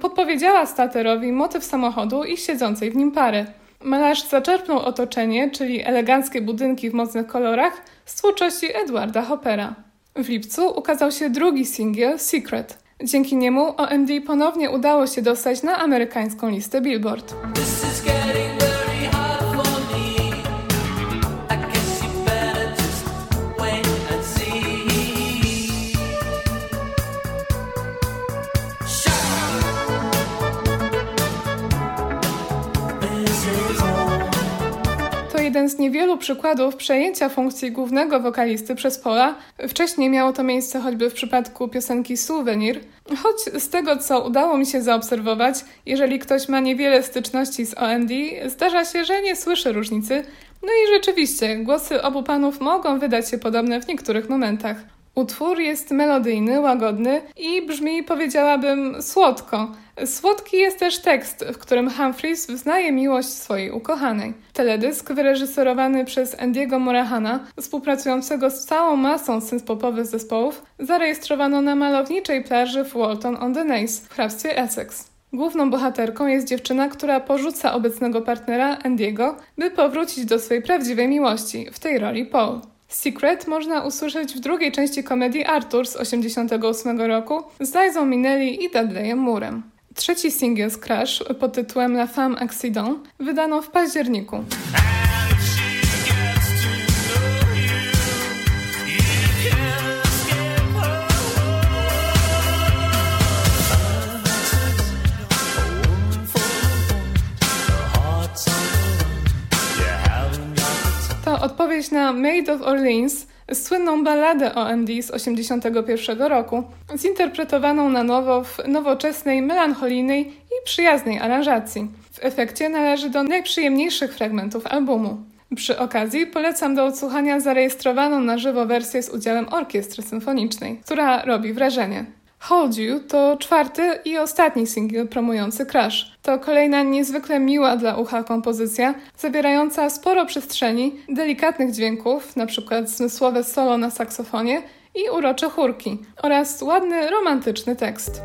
podpowiedziała Staterowi motyw samochodu i siedzącej w nim pary. Malarz zaczerpnął otoczenie, czyli eleganckie budynki w mocnych kolorach, z twórczości Edwarda Hoppera. W lipcu ukazał się drugi singiel Secret. Dzięki niemu OMD ponownie udało się dostać na amerykańską listę Billboard. Jeden z niewielu przykładów przejęcia funkcji głównego wokalisty przez Paula. Wcześniej miało to miejsce choćby w przypadku piosenki Souvenir, choć z tego co udało mi się zaobserwować, jeżeli ktoś ma niewiele styczności z OND, zdarza się, że nie słyszy różnicy. No i rzeczywiście, głosy obu panów mogą wydać się podobne w niektórych momentach. Utwór jest melodyjny, łagodny i brzmi, powiedziałabym, słodko. Słodki jest też tekst, w którym Humphreys wyznaje miłość swojej ukochanej. Teledysk, wyreżyserowany przez Andiego Morahana, współpracującego z całą masą synth-popowych zespołów, zarejestrowano na malowniczej plaży w Walton-on-the-Naze w hrabstwie Essex. Główną bohaterką jest dziewczyna, która porzuca obecnego partnera Andiego, by powrócić do swojej prawdziwej miłości, w tej roli Paul. Secret można usłyszeć w drugiej części komedii Arthur z 1988 roku z Lizą Minnelli i Dudleyem Moorem. Trzeci singiel z Crash pod tytułem La Femme Accident wydano w październiku. Odpowiedź na Maid of Orleans, słynną balladę OMD z 1981 roku, zinterpretowaną na nowo w nowoczesnej, melancholijnej i przyjaznej aranżacji. W efekcie należy do najprzyjemniejszych fragmentów albumu. Przy okazji polecam do odsłuchania zarejestrowaną na żywo wersję z udziałem orkiestry symfonicznej, która robi wrażenie. Hold You to czwarty i ostatni singiel promujący Crash. To kolejna niezwykle miła dla ucha kompozycja, zawierająca sporo przestrzeni, delikatnych dźwięków, np. zmysłowe solo na saksofonie i urocze chórki, oraz ładny, romantyczny tekst.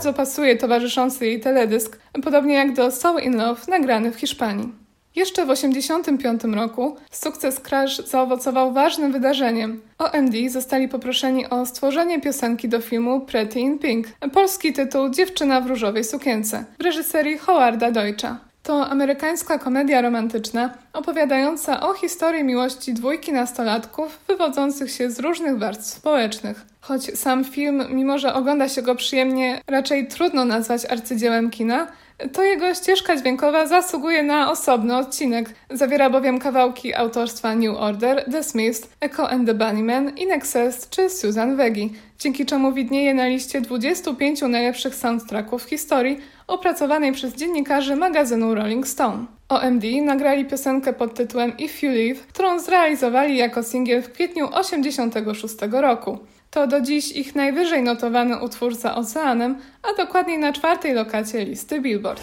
Bardzo pasuje towarzyszący jej teledysk, podobnie jak do Soul in Love nagrany w Hiszpanii. Jeszcze w 1985 roku sukces Crash zaowocował ważnym wydarzeniem. OMD zostali poproszeni o stworzenie piosenki do filmu Pretty in Pink, polski tytuł Dziewczyna w różowej sukience, w reżyserii Howarda Deutscha. To amerykańska komedia romantyczna opowiadająca o historii miłości dwójki nastolatków wywodzących się z różnych warstw społecznych. Choć sam film, mimo że ogląda się go przyjemnie, raczej trudno nazwać arcydziełem kina, to jego ścieżka dźwiękowa zasługuje na osobny odcinek. Zawiera bowiem kawałki autorstwa New Order, The Smiths, Echo and the Bunnymen, In Excess czy Susan Wegi, dzięki czemu widnieje na liście 25 najlepszych soundtracków w historii opracowanej przez dziennikarzy magazynu Rolling Stone. OMD nagrali piosenkę pod tytułem If You Leave, którą zrealizowali jako singiel w kwietniu 1986 roku. To do dziś ich najwyżej notowany utwór za oceanem, a dokładniej na czwartej lokacie listy Billboard.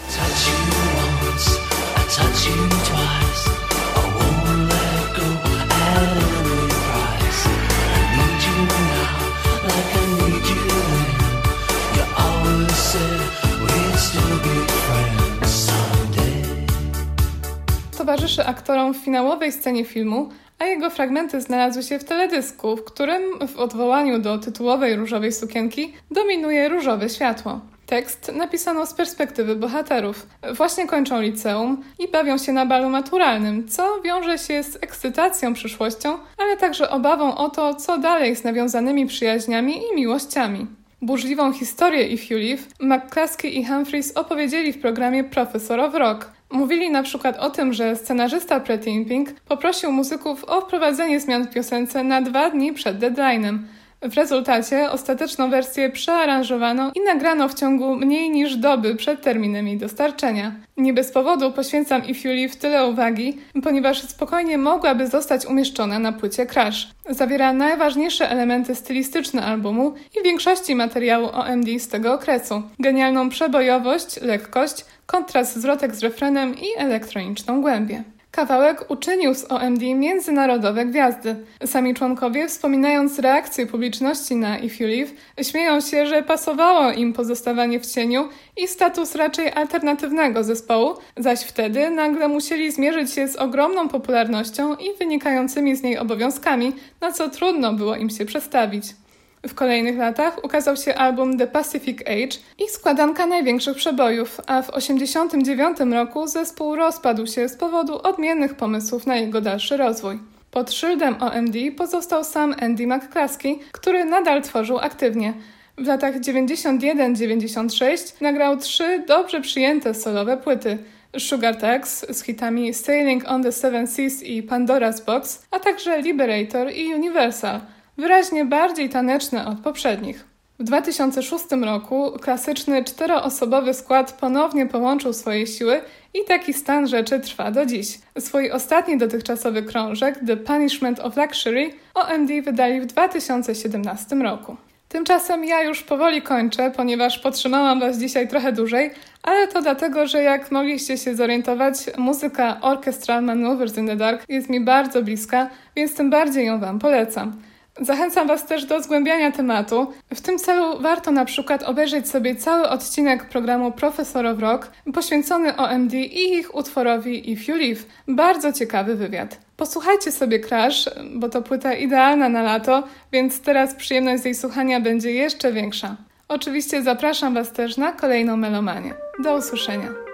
Towarzyszy aktorom w finałowej scenie filmu, a jego fragmenty znalazły się w teledysku, w którym w odwołaniu do tytułowej różowej sukienki dominuje różowe światło. Tekst napisano z perspektywy bohaterów. Właśnie kończą liceum i bawią się na balu maturalnym, co wiąże się z ekscytacją przyszłością, ale także obawą o to, co dalej z nawiązanymi przyjaźniami i miłościami. Burzliwą historię If You Live i Humphreys opowiedzieli w programie Professor of Rock. Mówili na przykład o tym, że scenarzysta Pretty in Pink poprosił muzyków o wprowadzenie zmian w piosence na dwa dni przed deadline'em. W rezultacie ostateczną wersję przearanżowano i nagrano w ciągu mniej niż doby przed terminem jej dostarczenia. Nie bez powodu poświęcam If You Live tyle uwagi, ponieważ spokojnie mogłaby zostać umieszczona na płycie Crash. Zawiera najważniejsze elementy stylistyczne albumu i większości materiału OMD z tego okresu. Genialną przebojowość, lekkość, kontrast zwrotek z refrenem i elektroniczną głębię. Kawałek uczynił z OMD międzynarodowe gwiazdy. Sami członkowie, wspominając reakcję publiczności na If You Live, śmieją się, że pasowało im pozostawanie w cieniu i status raczej alternatywnego zespołu, zaś wtedy nagle musieli zmierzyć się z ogromną popularnością i wynikającymi z niej obowiązkami, na co trudno było im się przestawić. W kolejnych latach ukazał się album The Pacific Age i składanka największych przebojów, a w 1989 roku zespół rozpadł się z powodu odmiennych pomysłów na jego dalszy rozwój. Pod szyldem OMD pozostał sam Andy McCluskey, który nadal tworzył aktywnie. W latach 91-96 nagrał trzy dobrze przyjęte solowe płyty – Sugar Tax z hitami Sailing on the Seven Seas i Pandora's Box, a także Liberator i Universal – wyraźnie bardziej taneczne od poprzednich. W 2006 roku klasyczny czteroosobowy skład ponownie połączył swoje siły i taki stan rzeczy trwa do dziś. Swój ostatni dotychczasowy krążek, The Punishment of Luxury, OMD wydali w 2017 roku. Tymczasem ja już powoli kończę, ponieważ potrzymałam Was dzisiaj trochę dłużej, ale to dlatego, że jak mogliście się zorientować, muzyka Orchestral Maneuvers in the Dark jest mi bardzo bliska, więc tym bardziej ją Wam polecam. Zachęcam Was też do zgłębiania tematu. W tym celu warto na przykład obejrzeć sobie cały odcinek programu Profesor Rock poświęcony OMD i ich utworowi If You Live. Bardzo ciekawy wywiad. Posłuchajcie sobie Crash, bo to płyta idealna na lato, więc teraz przyjemność z jej słuchania będzie jeszcze większa. Oczywiście zapraszam Was też na kolejną melomanię. Do usłyszenia.